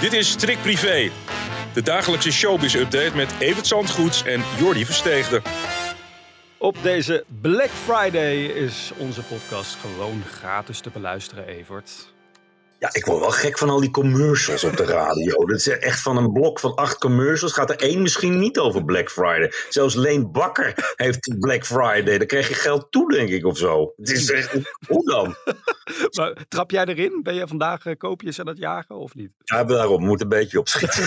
Dit is Strik Privé, de dagelijkse showbiz-update met Evert Zandgoeds en Jordi Versteegde. Op deze Black Friday is onze podcast gewoon gratis te beluisteren, Evert. Ja, ik word wel gek van al die commercials op de radio. Dat is echt van een blok van acht commercials. Gaat er één misschien niet over Black Friday. Zelfs Leen Bakker heeft Black Friday. Dan krijg je geld toe, denk ik, of zo. Het is echt, hoe dan? Maar trap jij erin? Ben je vandaag uh, koopjes aan het jagen of niet? Ja, daarom moet een beetje opschieten.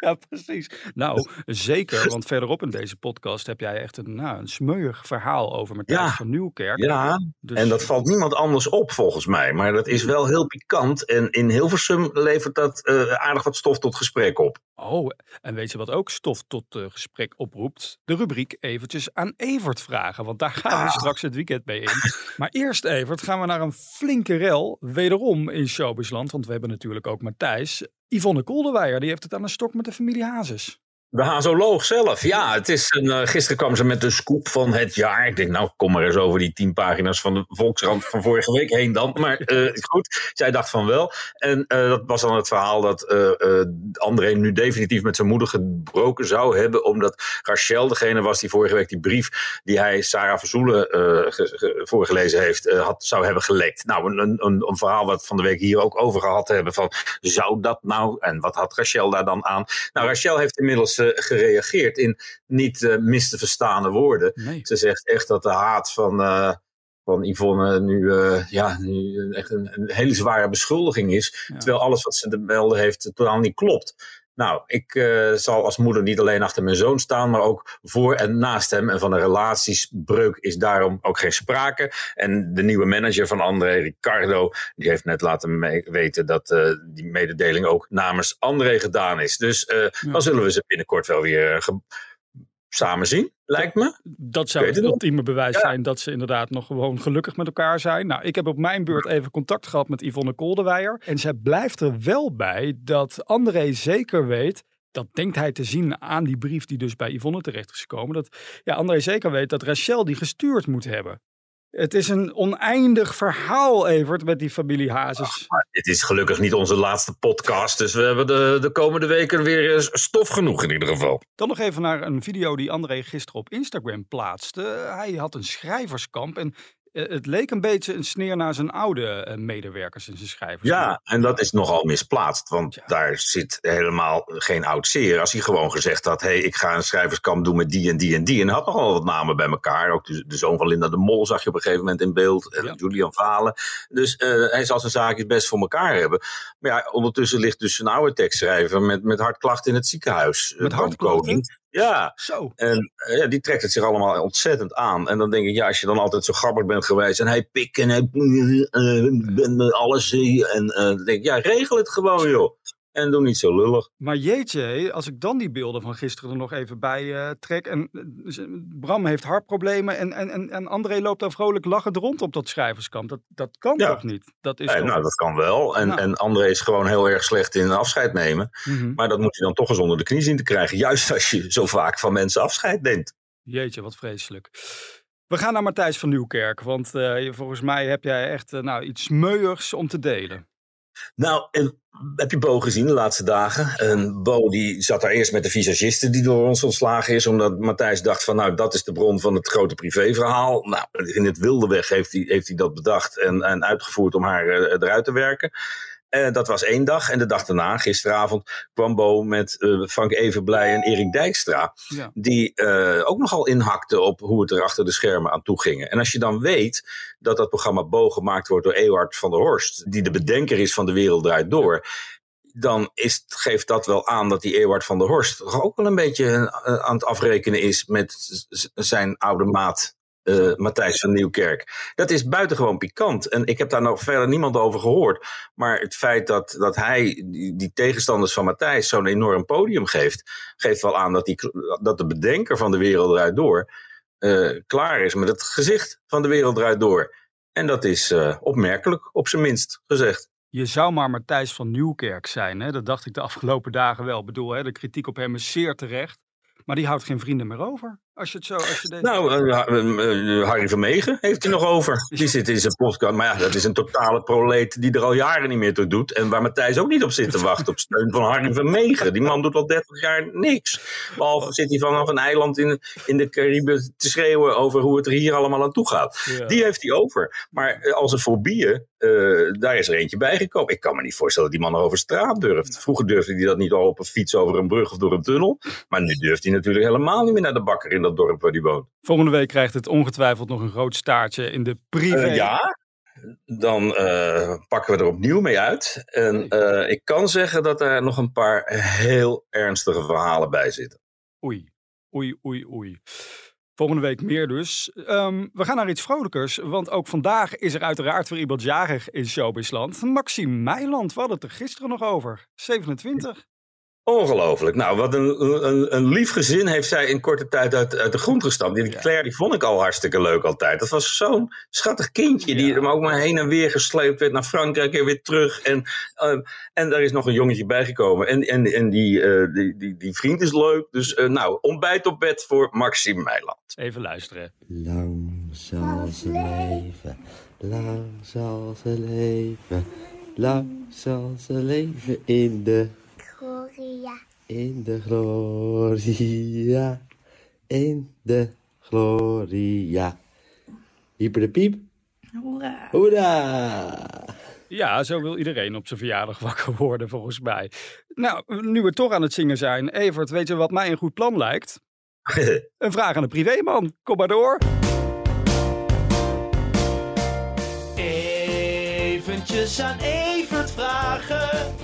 ja, precies. Nou, zeker. Want verderop in deze podcast heb jij echt een, nou, een smeuig verhaal over Matthijs Ja. van Nieuwkerk. Ja, Dus- en dat valt niemand anders op volgens mij. Maar dat is wel heel pikant. En in Hilversum levert dat eh, aardig wat stof tot gesprek op. Oh, en weet je wat ook stof tot eh, gesprek oproept? De rubriek eventjes aan Evert vragen, want daar gaan we Ah. straks het weekend mee in. Maar eerst Evert, gaan we naar een flinke rel, wederom in Showbizland, want we hebben natuurlijk ook Matthijs. Yvonne Kolderweijer, die heeft het aan de stok met de familie Hazes. De hazoloog zelf, ja. Het is een, eh, gisteren kwam ze met de scoop van het jaar. Ik denk, nou, kom maar eens over die tien pagina's van de Volkskrant van vorige week heen dan. Maar eh, goed, zij dacht van wel. En eh, dat was dan het verhaal dat André nu definitief met zijn moeder gebroken zou hebben. Omdat Rachel degene was die vorige week die brief die hij Sarah Verzoelen ge- ge- voorgelezen heeft, had, zou hebben gelekt. Nou, een, een, een, een verhaal wat van de week hier ook over gehad hebben. Van, zou dat nou? En wat had Rachel daar dan aan? Nou, Rachel heeft inmiddels gereageerd in niet eh, mis te verstaande woorden. Nee. Ze zegt echt dat de haat van, eh, van Yvonne nu, eh, ja, nu echt een, een hele zware beschuldiging is. Ja. Terwijl alles wat ze te melden heeft totaal niet klopt. Nou, ik eh, zal als moeder niet alleen achter mijn zoon staan, maar ook voor en naast hem. En van een relatiesbreuk is daarom ook geen sprake. En de nieuwe manager van André, Ricardo, die heeft net laten weten dat eh, die mededeling ook namens André gedaan is. Dus eh, dan zullen we ze binnenkort wel weer samen zien, lijkt me. Dat zou het ultieme bewijs Ja. zijn dat ze inderdaad nog gewoon gelukkig met elkaar zijn. Nou, ik heb op mijn beurt even contact gehad met Yvonne Kolderweijer. En zij blijft er wel bij dat André zeker weet. Dat denkt hij te zien aan die brief die dus bij Yvonne terecht is gekomen. Dat ja, André zeker weet dat Rachel die gestuurd moet hebben. Het is een oneindig verhaal, Evert, met die familie Hazes. Dit is gelukkig niet onze laatste podcast, dus we hebben de, de komende weken weer stof genoeg in ieder geval. Dan nog even naar een video die André gisteren op Instagram plaatste. Hij had een schrijverskamp en het leek een beetje een sneer naar zijn oude eh, medewerkers in zijn schrijverskamp. Ja, en dat is nogal misplaatst, want Ja. daar zit helemaal geen oud zeer. Als hij gewoon gezegd had, hey, ik ga een schrijverskamp doen met die en die en die. En hij had nogal wat namen bij elkaar. Ook de, de zoon van Linda de Mol zag je op een gegeven moment in beeld. En Ja. Julian Valen. Dus eh, hij zal zijn zaakjes best voor elkaar hebben. Maar ja, ondertussen ligt dus een oude tekstschrijver met, met hartklachten in het ziekenhuis. eh, Met hartklachten? Ja, Zo. En eh, ja, die trekt het zich allemaal ontzettend aan. En dan denk ik, ja, als je dan altijd zo grappig bent geweest. En hij pik en hij met alles. En dan denk ik, ja, regel het gewoon, joh. En doe niet zo lullig. Maar jeetje, als ik dan die beelden van gisteren er nog even bij eh, trek. En eh, Bram heeft hartproblemen en, en, en, en André loopt daar vrolijk lachend rond op dat schrijverskamp. Dat, dat kan Ja. toch niet? Dat is Eh, toch... nou, dat kan wel. En, Nou. en André is gewoon heel erg slecht in afscheid nemen. Mhm. Maar dat moet je dan toch eens onder de knie zien te krijgen. Juist als je zo vaak van mensen afscheid neemt. Jeetje, wat vreselijk. We gaan naar Matthijs van Nieuwkerk, want eh, volgens mij heb jij echt eh, nou, iets smeuigs om te delen. Nou, heb je Bo gezien de laatste dagen? En Bo die zat daar eerst met de visagiste die door ons ontslagen is. Omdat Matthijs dacht van nou dat is de bron van het grote privéverhaal. Nou, in het wilde weg heeft hij, heeft hij dat bedacht en, en uitgevoerd om haar eh, eruit te werken. Eh, dat was één dag. En de dag daarna, gisteravond, kwam Bo met eh, Frank Evenblij en Erik Dijkstra. Ja. Die eh, ook nogal inhakten op hoe het er achter de schermen aan toe ging. En als je dan weet dat dat programma Bo gemaakt wordt door Ewart van der Horst, die de bedenker is van De Wereld Draait Door, dan is, geeft dat wel aan dat die Ewart van der Horst toch ook wel een beetje aan het afrekenen is met zijn oude maat uh, Matthijs van Nieuwkerk. Dat is buitengewoon pikant. En ik heb daar nog verder niemand over gehoord. Maar het feit dat, dat hij die, tegenstanders van Matthijs zo'n enorm podium geeft, geeft wel aan dat, die, dat de bedenker van de wereld eruit door uh, klaar is met het gezicht van de wereld eruit door. En dat is uh, opmerkelijk, op zijn minst gezegd. Je zou maar Matthijs van Nieuwkerk zijn. Hè? Dat dacht ik de afgelopen dagen wel. Ik bedoel, hè, de kritiek op hem is zeer terecht. Maar die houdt geen vrienden meer over. Als je het zo. Als je Nou, uh, Harry Vermegen heeft hij nog over. Die zit in zijn podcast. Maar ja, dat is een totale proleet die er al jaren niet meer toe doet. En waar Matthijs ook niet op zit te wachten. Op steun van Harry Vermegen. Die man doet al 30 jaar niks. Behalve zit hij vanaf een eiland in, in de Cariben te schreeuwen over hoe het er hier allemaal aan toe gaat. Die heeft hij over. Maar als een fobieën, uh, daar is er eentje bijgekomen. Ik kan me niet voorstellen dat die man er over straat durft. Vroeger durfde hij dat niet al op een fiets over een brug of door een tunnel. Maar nu durft hij natuurlijk helemaal niet meer naar de bakker in dat dorp waar hij woont. Volgende week krijgt het ongetwijfeld nog een groot staartje in de privé. Uh, ja, dan uh, pakken we er opnieuw mee uit. En uh, ik kan zeggen dat er nog een paar heel ernstige verhalen bij zitten. Oei, oei, oei, oei. Volgende week meer dus. Um, we gaan naar iets vrolijkers, want ook vandaag is er uiteraard weer iemand jarig in Showbizland. Maxime Meiland, we hadden het er gisteren nog over. 27. Ongelooflijk. Nou, wat een, een, een, lief gezin heeft zij in korte tijd uit, uit de grond gestampt. Die ja. Claire, die vond ik al hartstikke leuk altijd. Dat was zo'n schattig kindje die hem ook maar heen en weer gesleept werd naar Frankrijk en weer terug. En, uh, en daar is nog een jongetje bijgekomen. En, en, en die, uh, die, die, die, vriend is leuk. Dus uh, nou, ontbijt op bed voor Maxime Meiland. Even luisteren. Lang zal ze leven, lang zal ze leven, lang zal ze leven in de. In de gloria. In de gloria. Hyper de piep. Hoera. Hoera. Ja, zo wil iedereen op zijn verjaardag wakker worden, volgens mij. Nou, nu we toch aan het zingen zijn. Evert, weet je wat mij een goed plan lijkt? een vraag aan de privéman. Kom maar door. Eventjes aan.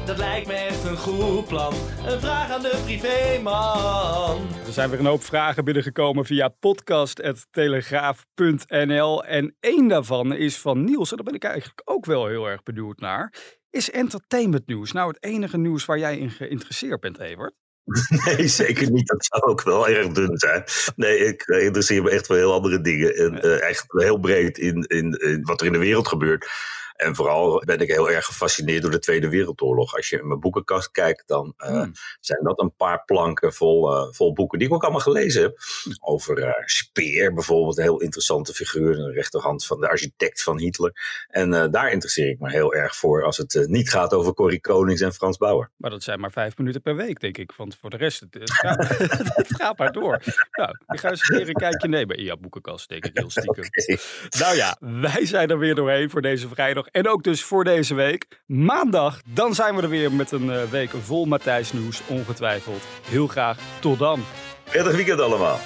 Dat lijkt me echt een goed plan. Een vraag aan de privéman. Er zijn weer een hoop vragen binnengekomen via podcast.telegraaf.nl. En één daarvan is van Niels. En daar ben ik eigenlijk ook wel heel erg benieuwd naar. Is entertainment nieuws nou het enige nieuws waar jij in geïnteresseerd bent, Evert? Nee, zeker niet. Dat zou ook wel erg dun zijn. Nee, ik interesseer me echt voor heel andere dingen. En uh, echt heel breed in, in, in wat er in de wereld gebeurt. En vooral ben ik heel erg gefascineerd door de Tweede Wereldoorlog. Als je in mijn boekenkast kijkt, dan uh, hmm. zijn dat een paar planken vol, uh, vol boeken die ik ook allemaal gelezen heb. Over uh, Speer bijvoorbeeld, een heel interessante figuur. De rechterhand van de architect van Hitler. En daar interesseer ik me heel erg voor als het niet gaat over Corrie Konings en Frans Bauer. Maar dat zijn maar vijf minuten per week, denk ik. Want voor de rest, het, het, gaat, het gaat, maar door. Nou, ik ga eens weer een kijkje nemen in jouw boekenkast, denk ik heel stiekem. Okay. Nou ja, wij zijn er weer doorheen voor deze vrijdag. En ook dus voor deze week. Maandag, dan zijn we er weer met een uh, week vol Matthijs nieuws, ongetwijfeld. Heel graag tot dan. Prettig weekend allemaal.